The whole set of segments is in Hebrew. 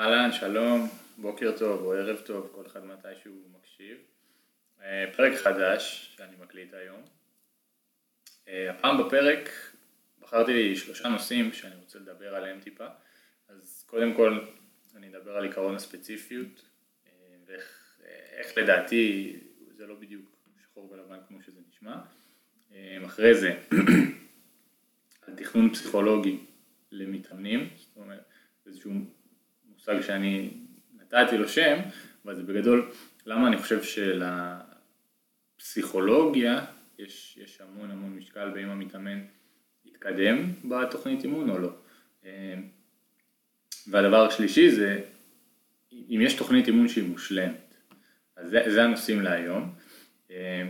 אהלן, שלום, בוקר טוב או ערב טוב, כל אחד מתי שהוא מקשיב. אה, פרק חדש שאני מקליט היום. אה, הפעם בפרק בחרתי לי שלושה נושאים שאני רוצה לדבר עליהם טיפה. אז קודם כל אני אדבר על עיקרון הספציפיות אה, ואיך לדעתי זה לא בדיוק שחור ולבן כמו שזה נשמע. אחרי זה על תכנון פסיכולוגי למתאמנים, זאת אומרת איזשהו מושג שאני נתתי לו שם, אבל זה בגדול למה אני חושב שלפסיכולוגיה יש, יש המון המון משקל באם המתאמן יתקדם בתוכנית אימון או לא. והדבר השלישי זה אם יש תוכנית אימון שהיא מושלמת, אז זה, זה הנושאים להיום.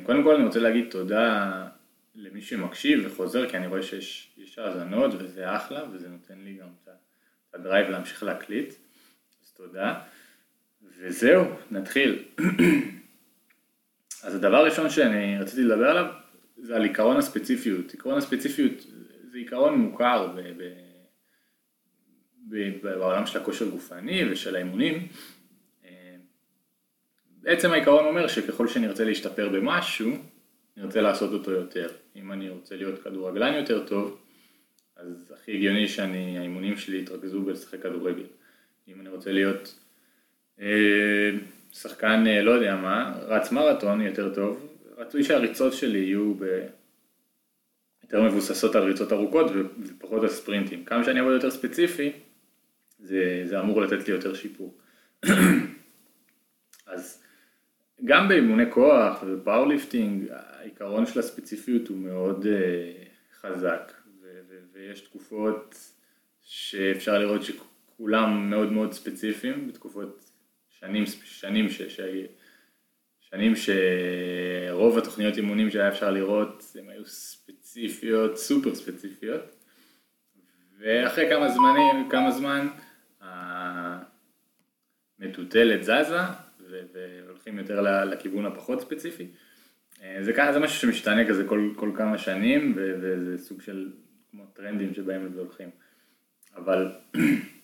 קודם כל אני רוצה להגיד תודה למי שמקשיב וחוזר, כי אני רואה שיש האזנות וזה אחלה וזה נותן לי גם את הדרייב להמשיך להקליט. תודה. וזהו, נתחיל. אז הדבר הראשון שאני רציתי לדבר עליו זה על עיקרון הספציפיות. עיקרון הספציפיות זה עיקרון מוכר ב- ב- ב- בעולם של הכושר גופני ושל האימונים. בעצם העיקרון אומר שככל שנרצה להשתפר במשהו, נרצה לעשות אותו יותר. אם אני רוצה להיות כדורגלן יותר טוב, אז הכי הגיוני שאני, האימונים שלי יתרכזו בלשחק כדורגל. אם אני רוצה להיות אה, שחקן, אה, לא יודע מה, רץ מרתון יותר טוב, רצוי שהריצות שלי יהיו ב... יותר מבוססות על ריצות ארוכות ופחות על ספרינטים. כמה שאני אעבוד יותר ספציפי, זה, זה אמור לתת לי יותר שיפור. אז גם באימוני כוח וב powerlifting, העיקרון של הספציפיות הוא מאוד אה, חזק, ו- ו- ויש תקופות שאפשר לראות ש... כולם מאוד מאוד ספציפיים בתקופות שנים, שנים, ש, ש, שנים שרוב התוכניות אימונים שהיה אפשר לראות הם היו ספציפיות, סופר ספציפיות ואחרי כמה זמנים, כמה זמן המטוטלת זזה והולכים יותר לכיוון הפחות ספציפי. זה, זה משהו שמשתנה כזה כל, כל כמה שנים וזה סוג של כמו טרנדים שבהם הם הולכים. אבל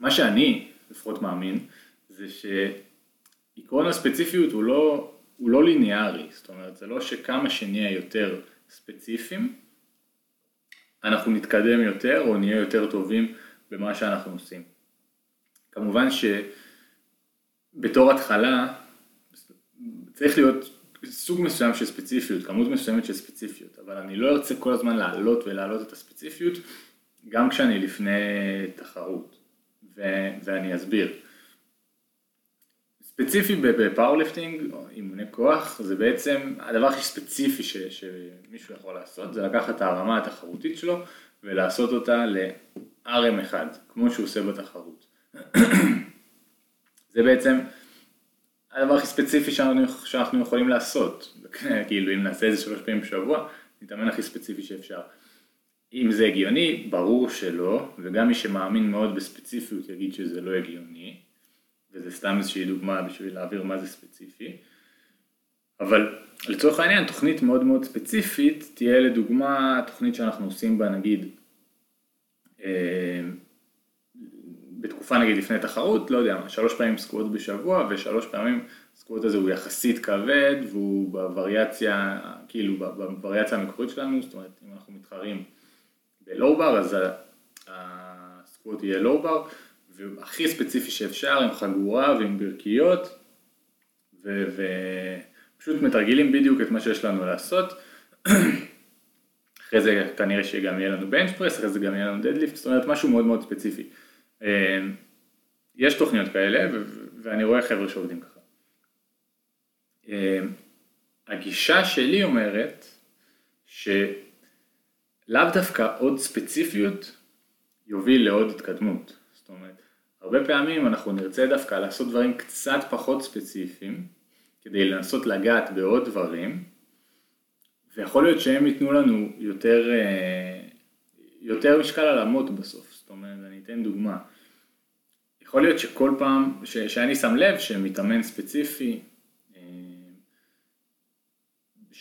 מה שאני לפחות מאמין זה שעקרון הספציפיות הוא לא, הוא לא ליניארי, זאת אומרת זה לא שכמה שנהיה יותר ספציפיים אנחנו נתקדם יותר או נהיה יותר טובים במה שאנחנו עושים. כמובן שבתור התחלה צריך להיות סוג מסוים של ספציפיות, כמות מסוימת של ספציפיות, אבל אני לא ארצה כל הזמן לעלות ולהעלות את הספציפיות גם כשאני לפני תחרות. ו- ואני אסביר. ספציפי ב powerlifting או אימוני כוח זה בעצם הדבר הכי ספציפי ש- שמישהו יכול לעשות זה לקחת את הרמה התחרותית שלו ולעשות אותה ל-RM1 כמו שהוא עושה בתחרות. זה בעצם הדבר הכי ספציפי שאנחנו, שאנחנו יכולים לעשות, כאילו אם נעשה את זה שלוש פעמים בשבוע, נתאמן הכי ספציפי שאפשר. אם זה הגיוני, ברור שלא, וגם מי שמאמין מאוד בספציפיות יגיד שזה לא הגיוני, וזה סתם איזושהי דוגמה בשביל להעביר מה זה ספציפי, אבל לצורך העניין תוכנית מאוד מאוד ספציפית תהיה לדוגמה תוכנית שאנחנו עושים בה נגיד אה, בתקופה נגיד לפני תחרות, לא יודע מה, שלוש פעמים סקווט בשבוע ושלוש פעמים הסקווט הזה הוא יחסית כבד והוא בווריאציה, כאילו בווריאציה המקורית שלנו, זאת אומרת אם אנחנו מתחרים בלואו בר, אז הסקווט יהיה לואו בר, והכי ספציפי שאפשר עם חגורה ועם ברכיות, ופשוט מתרגלים בדיוק את מה שיש לנו לעשות. אחרי זה כנראה שגם יהיה לנו בנץ' פרס, אחרי זה גם יהיה לנו דדליפט, זאת אומרת משהו מאוד מאוד ספציפי. אה, יש תוכניות כאלה ואני רואה חבר'ה שעובדים ככה. אה, הגישה שלי אומרת ש... לאו דווקא עוד ספציפיות יוביל לעוד התקדמות. זאת אומרת, הרבה פעמים אנחנו נרצה דווקא לעשות דברים קצת פחות ספציפיים, כדי לנסות לגעת בעוד דברים, ויכול להיות שהם ייתנו לנו יותר, אה, יותר משקל על המוט בסוף. זאת אומרת, אני אתן דוגמה. יכול להיות שכל פעם, ש, שאני שם לב שמתאמן ספציפי,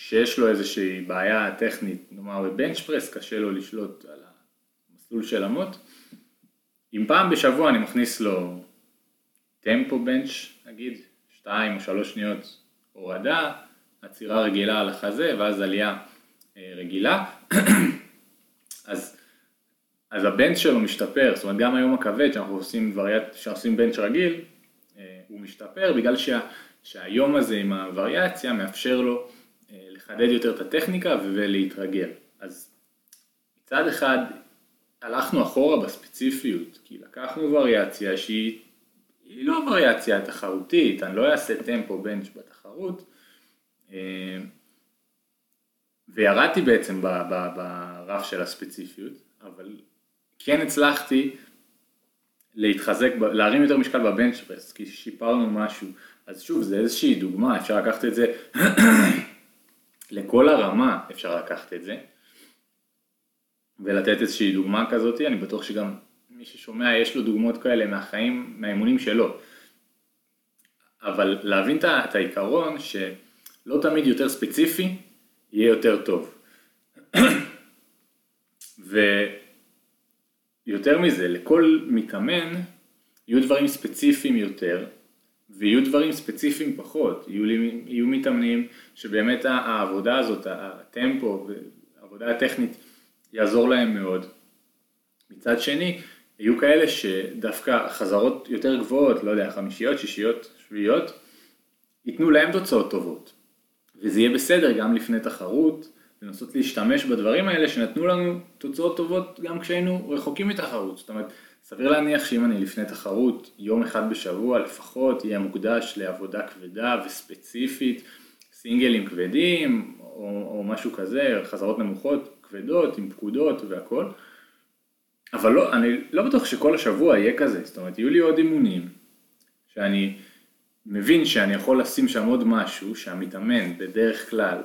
שיש לו איזושהי בעיה טכנית, נאמר בבנץ' פרס, קשה לו לשלוט על המסלול של המוט, אם פעם בשבוע אני מכניס לו טמפו בנץ' נגיד, 2 או 3 שניות הורדה, עצירה רגילה על החזה ואז עלייה אה, רגילה, אז, אז הבנץ' שלו משתפר, זאת אומרת גם היום הכבד שאנחנו עושים, וריאט, שעושים בנץ' רגיל, אה, הוא משתפר בגלל שה, שהיום הזה עם הווריאציה מאפשר לו לחדד יותר את הטכניקה ולהתרגל. אז מצד אחד הלכנו אחורה בספציפיות, כי לקחנו וריאציה שהיא לא וריאציה תחרותית, אני לא אעשה טמפו בנץ' בתחרות, אה, וירדתי בעצם ברף של הספציפיות, אבל כן הצלחתי להתחזק, להרים יותר משקל בבנץ' פרס, כי שיפרנו משהו. אז שוב, זה איזושהי דוגמה, אפשר לקחת את זה לכל הרמה, אפשר לקחת את זה, ולתת איזושהי דוגמה כזאת, אני בטוח שגם מי ששומע יש לו דוגמאות כאלה מהחיים, מהאימונים שלו. אבל להבין את העיקרון שלא תמיד יותר ספציפי יהיה יותר טוב. ויותר מזה, לכל מתאמן יהיו דברים ספציפיים יותר ויהיו דברים ספציפיים פחות, יהיו, יהיו מתאמנים שבאמת העבודה הזאת, הטמפו, העבודה הטכנית יעזור להם מאוד. מצד שני, יהיו כאלה שדווקא חזרות יותר גבוהות, לא יודע, חמישיות, שישיות, שביעיות, ייתנו להם תוצאות טובות. וזה יהיה בסדר גם לפני תחרות, לנסות להשתמש בדברים האלה שנתנו לנו תוצאות טובות גם כשהיינו רחוקים מתחרות. זאת אומרת, סביר להניח שאם אני לפני תחרות, יום אחד בשבוע לפחות יהיה מוקדש לעבודה כבדה וספציפית, סינגלים כבדים או, או משהו כזה, חזרות נמוכות, כבדות, עם פקודות והכל. אבל לא, אני לא בטוח שכל השבוע יהיה כזה, זאת אומרת, יהיו לי עוד אימונים, שאני מבין שאני יכול לשים שם עוד משהו, שהמתאמן בדרך כלל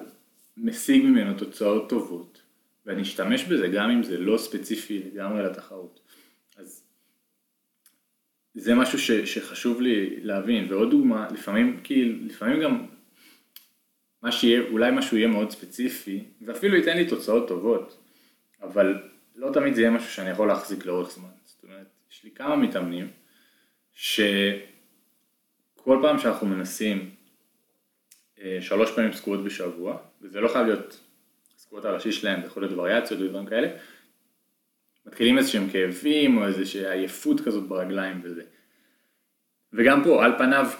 משיג ממנו תוצאות טובות, ואני אשתמש בזה גם אם זה לא ספציפי לגמרי לתחרות. זה משהו ש, שחשוב לי להבין, ועוד דוגמה, לפעמים, כאילו, לפעמים גם מה שיהיה, אולי משהו יהיה מאוד ספציפי, ואפילו ייתן לי תוצאות טובות, אבל לא תמיד זה יהיה משהו שאני יכול להחזיק לאורך זמן. זאת אומרת, יש לי כמה מתאמנים שכל פעם שאנחנו מנסים אה, שלוש פעמים סקוואט בשבוע, וזה לא חייב להיות הסקוואט הראשי שלהם, זה יכול להיות וריאציות ודברים כאלה, מתחילים איזשהם כאבים או איזושהי עייפות כזאת ברגליים וזה. וגם פה, על פניו,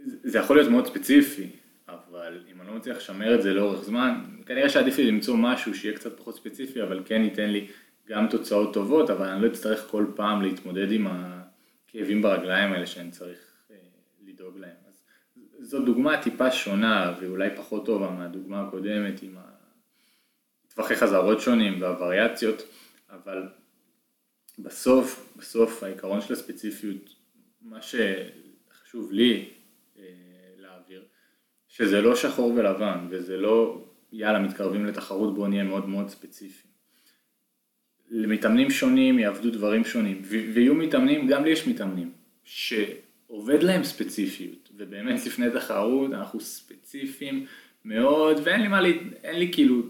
זה יכול להיות מאוד ספציפי, אבל אם אני לא מצליח לשמר את זה לאורך זמן, כנראה שעדיף לי למצוא משהו שיהיה קצת פחות ספציפי, אבל כן ייתן לי גם תוצאות טובות, אבל אני לא אצטרך כל פעם להתמודד עם הכאבים ברגליים האלה שאני צריך אה, לדאוג להם. אז זו דוגמה טיפה שונה ואולי פחות טובה מהדוגמה הקודמת עם טווחי חזרות שונים והווריאציות, אבל בסוף, בסוף העיקרון של הספציפיות, מה שחשוב לי שזה לא שחור ולבן, וזה לא יאללה מתקרבים לתחרות בואו נהיה מאוד מאוד ספציפיים. למתאמנים שונים יעבדו דברים שונים, ויהיו מתאמנים, גם לי יש מתאמנים, שעובד להם ספציפיות, ובאמת לפני תחרות אנחנו ספציפיים מאוד, ואין לי מה, לי, אין לי כאילו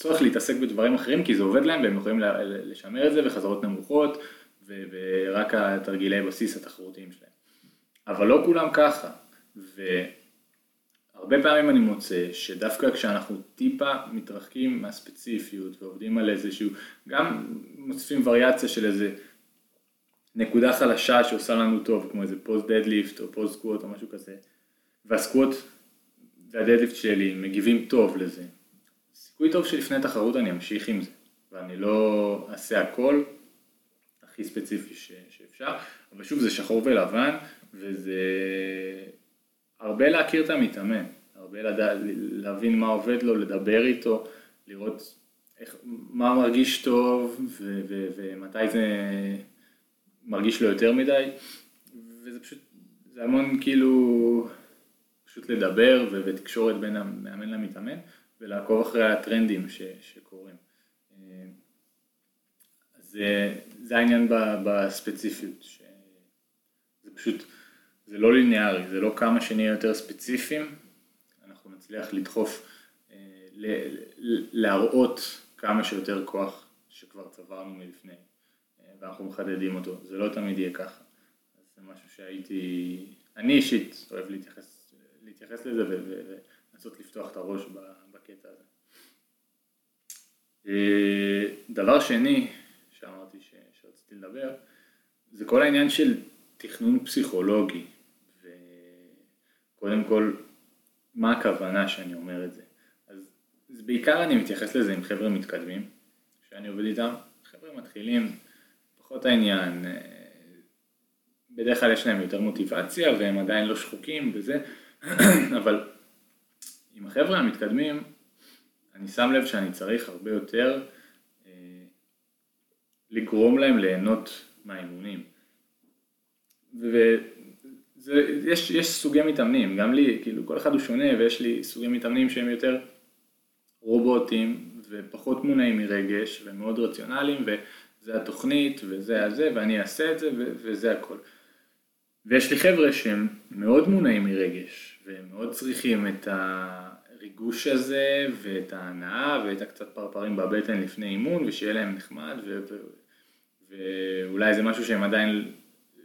צורך להתעסק בדברים אחרים, כי זה עובד להם והם יכולים לשמר את זה בחזרות נמוכות, ורק התרגילי בסיס התחרותיים שלהם. אבל לא כולם ככה, ו... הרבה פעמים אני מוצא שדווקא כשאנחנו טיפה מתרחקים מהספציפיות ועובדים על איזשהו, גם מוסיפים וריאציה של איזה נקודה חלשה שעושה לנו טוב, כמו איזה pause deadlift או pause squat או משהו כזה, וה squat וה deadlift שלי מגיבים טוב לזה. סיכוי טוב שלפני תחרות אני אמשיך עם זה, ואני לא אעשה הכל הכי ספציפי שאפשר, אבל שוב זה שחור ולבן, וזה הרבה להכיר את המתאמן, הרבה לדע, להבין מה עובד לו, לדבר איתו, לראות איך, מה מרגיש טוב ו, ו, ומתי זה מרגיש לו יותר מדי, וזה פשוט, זה המון כאילו פשוט לדבר ו, ותקשורת בין המאמן למתאמן ולעקוב אחרי הטרנדים ש, שקורים. זה, זה העניין בספציפיות, שזה פשוט זה לא ליניארי, זה לא כמה שנהיה יותר ספציפיים, אנחנו נצליח לדחוף, אה, להראות כמה שיותר כוח שכבר צברנו מלפני, אה, ואנחנו מחדדים אותו, זה לא תמיד יהיה ככה. אז זה משהו שהייתי, אני אישית אוהב להתייחס, להתייחס לזה ולנסות לפתוח את הראש בקטע הזה. אה, דבר שני שאמרתי שרציתי לדבר, זה כל העניין של תכנון פסיכולוגי, וקודם כל, מה הכוונה שאני אומר את זה? אז, אז בעיקר אני מתייחס לזה עם חבר'ה מתקדמים, שאני עובד איתם, חבר'ה מתחילים, פחות העניין, אה, בדרך כלל יש להם יותר מוטיבציה והם עדיין לא שחוקים וזה, אבל עם החבר'ה המתקדמים, אני שם לב שאני צריך הרבה יותר אה, לגרום להם ליהנות מהאימונים. ויש יש סוגי מתאמנים, גם לי, כאילו כל אחד הוא שונה ויש לי סוגי מתאמנים שהם יותר רובוטים ופחות מונעים מרגש ומאוד רציונליים וזה התוכנית וזה הזה ואני אעשה את זה וזה הכל. ויש לי חבר'ה שהם מאוד מונעים מרגש והם מאוד צריכים את הריגוש הזה ואת ההנאה ואת הקצת פרפרים בבטן לפני אימון ושיהיה להם נחמד ו- ו- ואולי זה משהו שהם עדיין,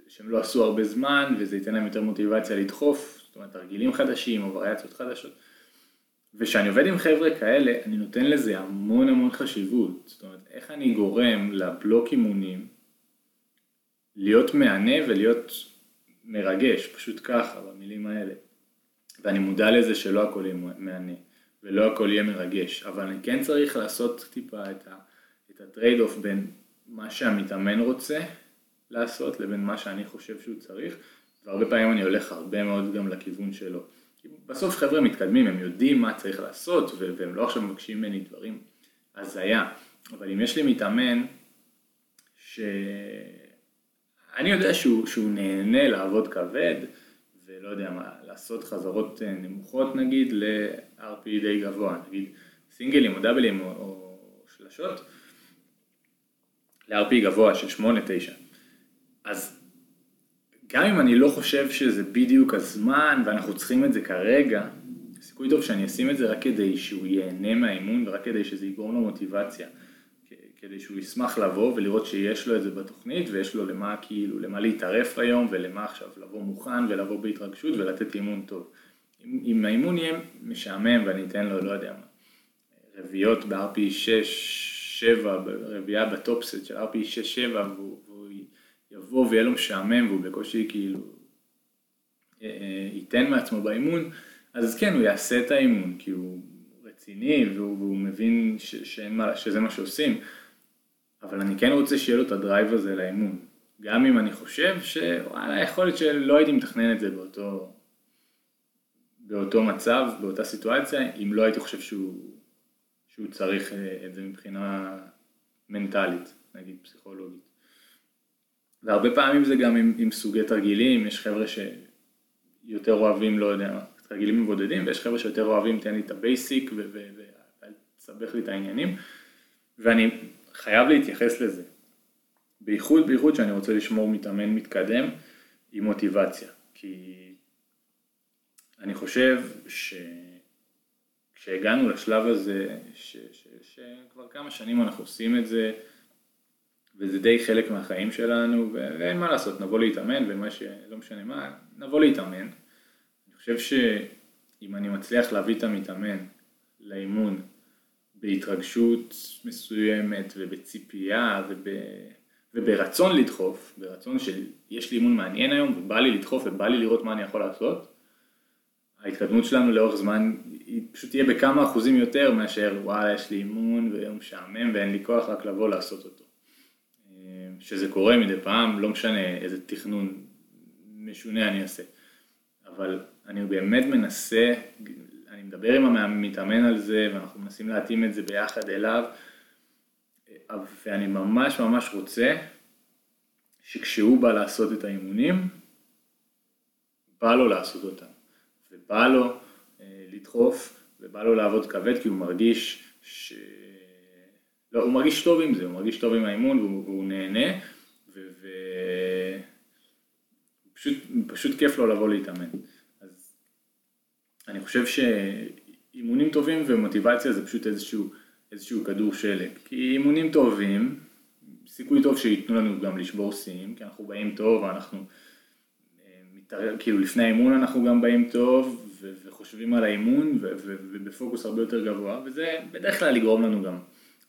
שהם לא עשו הרבה זמן וזה ייתן להם יותר מוטיבציה לדחוף, זאת אומרת תרגילים חדשים או וריאציות חדשות. וכשאני עובד עם חבר'ה כאלה, אני נותן לזה המון המון חשיבות. זאת אומרת, איך אני גורם לבלוק אימונים להיות מהנה ולהיות מרגש, פשוט ככה, במילים האלה. ואני מודע לזה שלא הכל יהיה מהנה, ולא הכל יהיה מרגש, אבל אני כן צריך לעשות טיפה את, ה, את ה trade off בין מה שהמתאמן רוצה לעשות לבין מה שאני חושב שהוא צריך, והרבה פעמים אני הולך הרבה מאוד גם לכיוון שלו. כי בסוף חבר'ה מתקדמים, הם יודעים מה צריך לעשות, והם לא עכשיו מבקשים ממני דברים הזיה. אבל אם יש לי מתאמן ש... אני יודע שהוא, שהוא נהנה לעבוד כבד, ולא יודע מה, לעשות חזרות אה, נמוכות נגיד ל-RPE די גבוה, נגיד סינגלים או דאבלים או, או שלשות, ל-RP גבוה של 8-9. אז גם אם אני לא חושב שזה בדיוק הזמן ואנחנו צריכים את זה כרגע, סיכוי טוב שאני אשים את זה רק כדי שהוא ייהנה מהאימון ורק כדי שזה יגרום לו מוטיבציה. כדי שהוא ישמח לבוא ולראות שיש לו את זה בתוכנית ויש לו למה כאילו, למה להתערף היום ולמה עכשיו לבוא מוכן ולבוא בהתרגשות ולתת אימון טוב. אם, אם האימון יהיה משעמם ואני אתן לו, לא יודע מה, רביעיות ב-RP 6, 7, רביעייה בטופסט של RP 6, 7 והוא, והוא יבוא ויהיה לו משעמם והוא בקושי כאילו אה, אה, ייתן מעצמו באימון, אז כן הוא יעשה את האימון כי הוא רציני והוא, והוא מבין ש, שאין מה, שזה מה שעושים. אבל אני כן רוצה שיהיה לו את הדרייב הזה לאימון. גם אם אני חושב שוואלה, יכול להיות שלא הייתי מתכנן את זה באותו, באותו מצב, באותה סיטואציה, אם לא הייתי חושב שהוא, שהוא צריך אה, את זה מבחינה מנטלית, נגיד פסיכולוגית. והרבה פעמים זה גם עם, עם סוגי תרגילים, יש חבר'ה שיותר אוהבים, לא יודע, תרגילים מבודדים, ויש חבר'ה שיותר אוהבים, תן לי את ה basic ואל תסבך לי את העניינים. ואני חייב להתייחס לזה. בייחוד, בייחוד שאני רוצה לשמור מתאמן מתקדם עם מוטיבציה. כי אני חושב שכשהגענו לשלב הזה, ש... ש... שכבר כמה שנים אנחנו עושים את זה, וזה די חלק מהחיים שלנו, ואין מה לעשות, נבוא להתאמן, ומה שלא משנה מה, נבוא להתאמן. אני חושב שאם אני מצליח להביא את המתאמן לאימון בהתרגשות מסוימת ובציפייה וב, וברצון לדחוף, ברצון שיש לי אימון מעניין היום ובא לי לדחוף ובא לי לראות מה אני יכול לעשות, ההתקדמות שלנו לאורך זמן היא פשוט תהיה בכמה אחוזים יותר מאשר וואלה יש לי אימון ויום משעמם ואין לי כוח רק לבוא לעשות אותו. שזה קורה מדי פעם, לא משנה איזה תכנון משונה אני אעשה. אבל אני באמת מנסה מדבר עם המתאמן על זה ואנחנו מנסים להתאים את זה ביחד אליו ואני ממש ממש רוצה שכשהוא בא לעשות את האימונים, בא לו לעשות אותם ובא לו אה, לדחוף ובא לו לעבוד כבד כי הוא מרגיש ש... לא, הוא מרגיש טוב עם זה, הוא מרגיש טוב עם האימון והוא, והוא נהנה ופשוט כיף לו לבוא להתאמן. אני חושב שאימונים טובים ומוטיבציה זה פשוט איזשהו, איזשהו כדור שלג. כי אימונים טובים, סיכוי טוב שייתנו לנו גם לשבור שיאים, כי אנחנו באים טוב ואנחנו כאילו לפני האימון אנחנו גם באים טוב ו- וחושבים על האימון ו- ו- ובפוקוס הרבה יותר גבוה וזה בדרך כלל יגרום לנו גם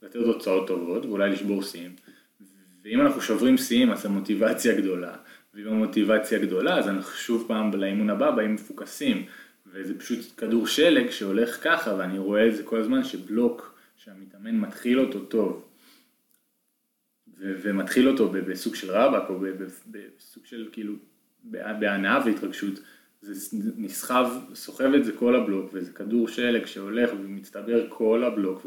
לתת תוצאות טובות ואולי לשבור שיאים. ואם אנחנו שוברים שיאים אז המוטיבציה גדולה ואם המוטיבציה גדולה אז אנחנו שוב פעם לאימון הבא באים מפוקסים וזה פשוט כדור שלג שהולך ככה ואני רואה את זה כל הזמן שבלוק שהמתאמן מתחיל אותו טוב. ו- ומתחיל אותו בסוג של רבאק או בסוג של כאילו בהנאה והתרגשות, זה נסחב, סוחב את זה כל הבלוק וזה כדור שלג שהולך ומצטבר כל הבלוק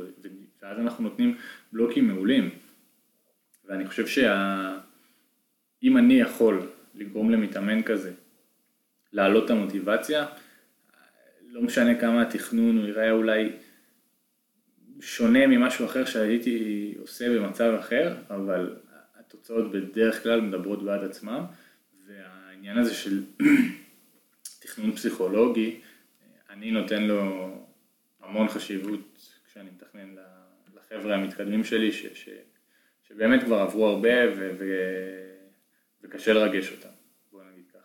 ואז אנחנו נותנים בלוקים מעולים. ואני חושב שאם אני יכול לגרום למתאמן כזה להעלות את המוטיבציה, לא משנה כמה התכנון הוא יראה אולי שונה ממשהו אחר שהייתי עושה במצב אחר, אבל התוצאות בדרך כלל מדברות בעד עצמם, והעניין הזה של תכנון פסיכולוגי, אני נותן לו המון חשיבות כשאני מתכנן לחבר'ה המתקדמים שלי, ש, ש, שבאמת כבר עברו הרבה ו, ו, וקשה לרגש אותם, בוא נגיד ככה.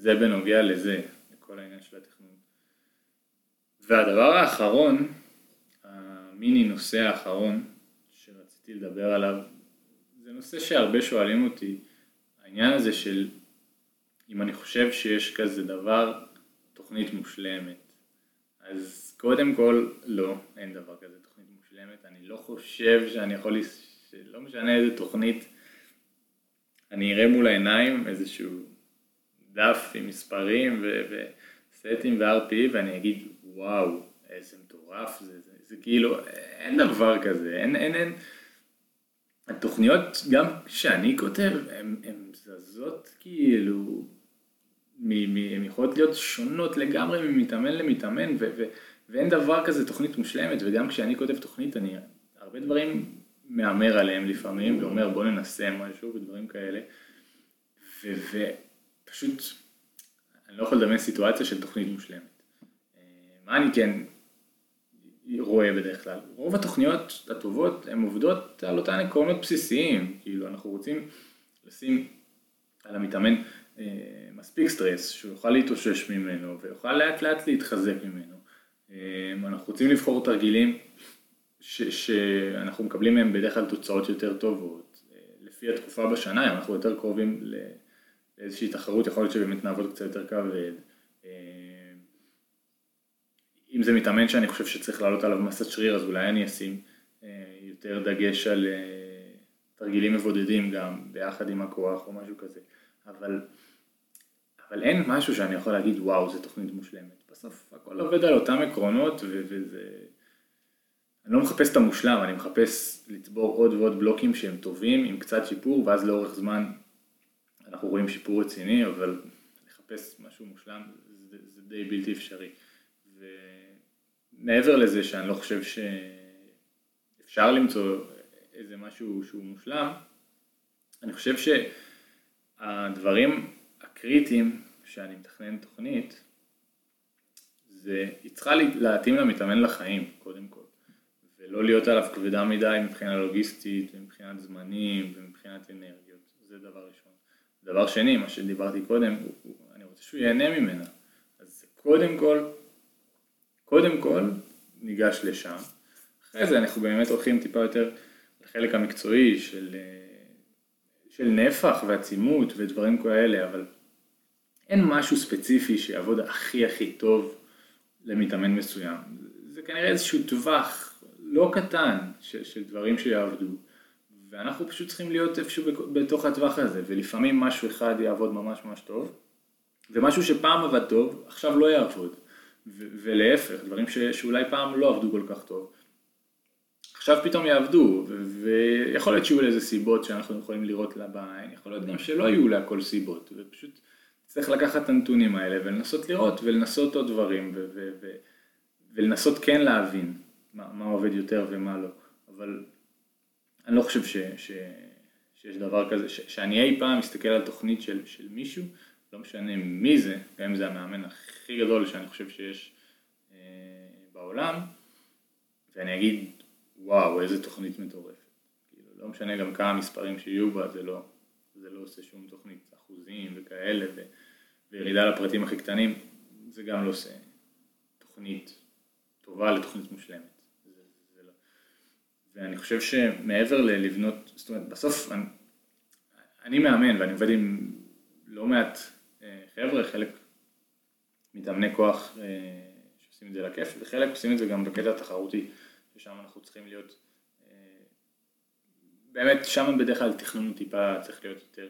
זה בנוגע לזה, לכל העניין של התכנון. והדבר האחרון, המיני נושא האחרון שרציתי לדבר עליו, זה נושא שהרבה שואלים אותי, העניין הזה של אם אני חושב שיש כזה דבר, תוכנית מושלמת. אז קודם כל, לא, אין דבר כזה תוכנית מושלמת. אני לא חושב שאני יכול, שלא משנה איזה תוכנית, אני אראה מול העיניים איזשהו דף עם מספרים וסטים ו-RP ואני אגיד, וואו, איזה מטורף זה, זה, זה כאילו, אין דבר כזה, אין, אין, אין. התוכניות, גם שאני כותב, הן זזות כאילו, הן יכולות להיות שונות לגמרי ממתאמן למתאמן, ו, ו, ואין דבר כזה תוכנית מושלמת, וגם כשאני כותב תוכנית, אני הרבה דברים מהמר עליהם לפעמים, ואומר בוא ננסה משהו ודברים כאלה, ופשוט, אני לא יכול לדמיין סיטואציה של תוכנית מושלמת. מה אני כן רואה בדרך כלל? רוב התוכניות הטובות הן עובדות על אותן עקרונות בסיסיים, כאילו אנחנו רוצים לשים על המתאמן אה, מספיק סטרס, שהוא יוכל להתאושש ממנו ויוכל לאט לאט להתחזק ממנו. אה, אנחנו רוצים לבחור תרגילים ש, שאנחנו מקבלים מהם בדרך כלל תוצאות יותר טובות. אה, לפי התקופה בשנה, אם אנחנו יותר קרובים לאיזושהי תחרות, יכול להיות שבאמת נעבוד קצת יותר כבד. אה, אם זה מתאמן שאני חושב שצריך לעלות עליו מסת שריר, אז אולי אני אשים אה, יותר דגש על אה, תרגילים מבודדים גם, ביחד עם הכוח או משהו כזה. אבל, אבל אין משהו שאני יכול להגיד, וואו, זו תוכנית מושלמת. בסוף הכל עובד על אותם עקרונות, ו- וזה... אני לא מחפש את המושלם, אני מחפש לצבור עוד ועוד בלוקים שהם טובים, עם קצת שיפור, ואז לאורך זמן אנחנו רואים שיפור רציני, אבל לחפש משהו מושלם זה, זה די בלתי אפשרי. ומעבר לזה שאני לא חושב שאפשר למצוא איזה משהו שהוא מושלם, אני חושב שהדברים הקריטיים שאני מתכנן תוכנית, זה, היא צריכה להתאים למתאמן לחיים, קודם כל, ולא להיות עליו כבדה מדי מבחינה לוגיסטית, מבחינת זמנים ומבחינת אנרגיות, זה דבר ראשון. דבר שני, מה שדיברתי קודם, אני רוצה שהוא ייהנה ממנה, אז קודם כל קודם כל ניגש לשם, אחרי זה אנחנו באמת הולכים טיפה יותר לחלק המקצועי של, של נפח ועצימות ודברים כאלה, אבל אין משהו ספציפי שיעבוד הכי הכי טוב למתאמן מסוים. זה כנראה איזשהו טווח לא קטן של, של דברים שיעבדו, ואנחנו פשוט צריכים להיות איפשהו בתוך הטווח הזה, ולפעמים משהו אחד יעבוד ממש ממש טוב, ומשהו שפעם עבד טוב, עכשיו לא יעבוד. ולהפך, דברים ש- שאולי פעם לא עבדו כל כך טוב. עכשיו פתאום יעבדו, ויכול להיות שיהיו לזה סיבות שאנחנו יכולים לראות לה בעין, יכול להיות גם שלא יהיו להכל סיבות, ופשוט צריך לקחת את הנתונים האלה ולנסות לראות ולנסות עוד דברים, ו- ו- ו- ולנסות כן להבין מה, מה עובד יותר ומה לא, אבל אני לא חושב ש- ש- שיש דבר כזה, ש- שאני אי פעם מסתכל על תוכנית של, של מישהו, לא משנה מי זה, גם אם זה המאמן הכי גדול שאני חושב שיש אה, בעולם, ואני אגיד, וואו, איזה תוכנית מטורפת. כאילו, לא משנה גם כמה מספרים שיהיו בה, זה לא, זה לא עושה שום תוכנית אחוזים וכאלה, ו, וירידה לפרטים הכי קטנים, זה גם לא עושה תוכנית טובה לתוכנית מושלמת. ואני חושב שמעבר ללבנות, זאת אומרת, בסוף אני, אני מאמן ואני עובד עם לא מעט אה, חבר'ה, חלק מתאמני כוח אה, שעושים את זה לכיף, וחלק עושים את זה גם בקטע התחרותי, ששם אנחנו צריכים להיות, אה, באמת שם בדרך כלל תכנון טיפה צריך להיות יותר,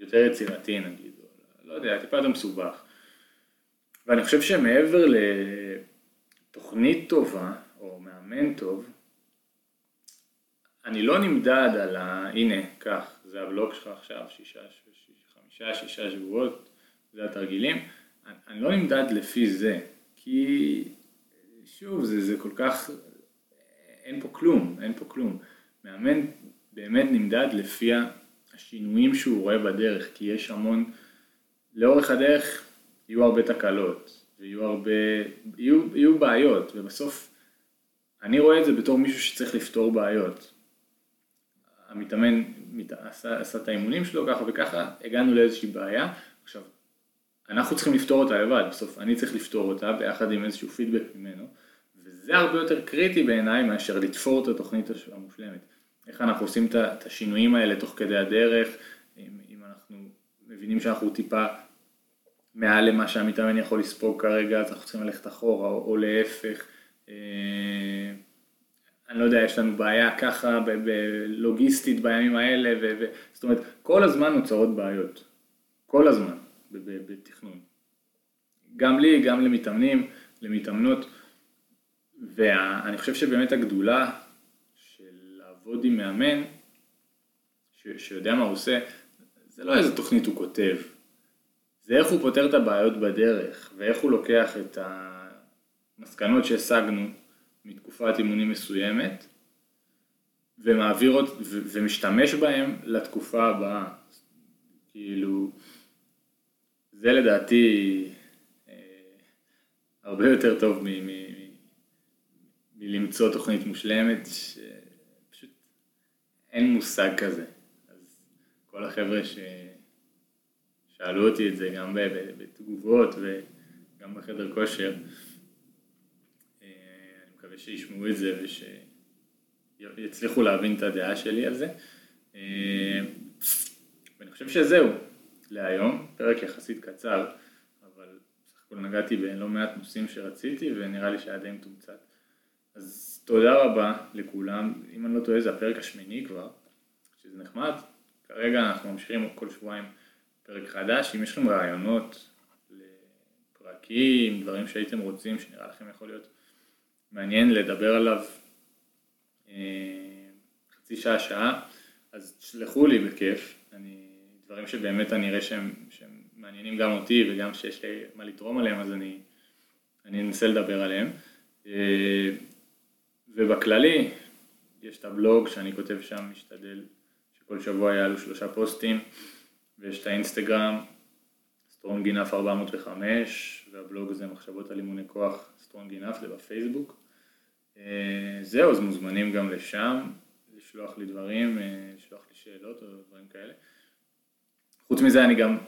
יותר יצירתי נגיד, או לא יודע, טיפה יותר מסובך. ואני חושב שמעבר לתוכנית טובה, או מאמן טוב, אני לא נמדד על ה... הנה, קח, זה הבלוג שלך עכשיו, שישה, חמישה, שישה שבועות, זה התרגילים. אני, אני לא נמדד לפי זה, כי שוב, זה, זה כל כך, אין פה כלום, אין פה כלום. מאמן באמת נמדד לפי השינויים שהוא רואה בדרך, כי יש המון, לאורך הדרך יהיו הרבה תקלות, ויהיו הרבה, יהיו, יהיו בעיות, ובסוף אני רואה את זה בתור מישהו שצריך לפתור בעיות. המתאמן עשה, עשה את האימונים שלו ככה וככה, הגענו לאיזושהי בעיה, עכשיו אנחנו צריכים לפתור אותה לבד, בסוף אני צריך לפתור אותה ביחד עם איזשהו פידבק ממנו, וזה הרבה יותר קריטי בעיניי מאשר לתפור את התוכנית המושלמת. איך אנחנו עושים את השינויים האלה תוך כדי הדרך, אם, אם אנחנו מבינים שאנחנו טיפה מעל למה שהמתאמן יכול לספוג כרגע, אז אנחנו צריכים ללכת אחורה, או, או להפך. אה, אני לא יודע, יש לנו בעיה ככה בלוגיסטית בימים האלה, ו, זאת אומרת, כל הזמן נוצרות בעיות, כל הזמן בתכנון. גם לי, גם למתאמנים, למתאמנות, ואני חושב שבאמת הגדולה של לעבוד עם מאמן, ש, שיודע מה הוא עושה, זה לא איזה תוכנית הוא כותב, זה איך הוא פותר את הבעיות בדרך, ואיך הוא לוקח את המסקנות שהשגנו מתקופת אימונים מסוימת ומעביר ו, ומשתמש בהם לתקופה הבאה. כאילו, זה לדעתי אה, הרבה יותר טוב מ, מ, מ, מלמצוא תוכנית מושלמת, שפשוט אין מושג כזה. אז כל החבר'ה ששאלו אותי את זה גם בתגובות וגם בחדר כושר, שישמעו את זה ושיצליחו להבין את הדעה שלי על זה. אה, ואני חושב שזהו להיום, פרק יחסית קצר, אבל בסך הכל נגעתי בלא מעט נושאים שרציתי ונראה לי שהיה די מתומצת. אז תודה רבה לכולם, אם אני לא טועה זה הפרק השמיני כבר, שזה נחמד, כרגע אנחנו ממשיכים כל שבועיים פרק חדש, אם יש לכם רעיונות לפרקים, דברים שהייתם רוצים שנראה לכם יכול להיות מעניין לדבר עליו אה, חצי שעה, שעה, אז תשלחו לי בכיף, אני, דברים שבאמת אני אראה שהם, שהם מעניינים גם אותי וגם שיש לי מה לתרום עליהם, אז אני, אני אנסה לדבר עליהם. אה, ובכללי, יש את הבלוג שאני כותב שם, משתדל שכל שבוע יעלו שלושה פוסטים, ויש את האינסטגרם, סטרונגינף 405, והבלוג הזה מחשבות על אימוני כוח סטרונגינף, זה בפייסבוק. אה, זהו, אז מוזמנים גם לשם, לשלוח לי דברים, אה, לשלוח לי שאלות או דברים כאלה. חוץ מזה אני גם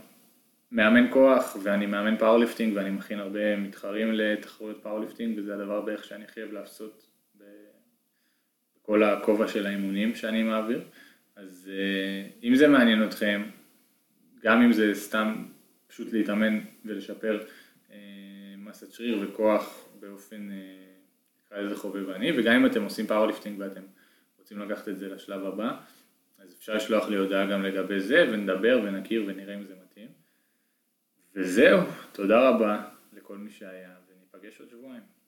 מאמן כוח ואני מאמן powerlifting ואני מכין הרבה מתחרים לתחרויות powerlifting וזה הדבר בערך שאני הכי אוהב לעשות בכל הכובע של האימונים שאני מעביר. אז אה, אם זה מעניין אתכם, גם אם זה סתם פשוט להתאמן ולשפר מסת שריר וכוח באופן נקרא לזה חובבני, וגם אם אתם עושים powerlifting ואתם רוצים לקחת את זה לשלב הבא, אז אפשר לשלוח לי הודעה גם לגבי זה, ונדבר ונכיר ונראה אם זה מתאים. וזהו, תודה רבה לכל מי שהיה, וניפגש עוד שבועיים.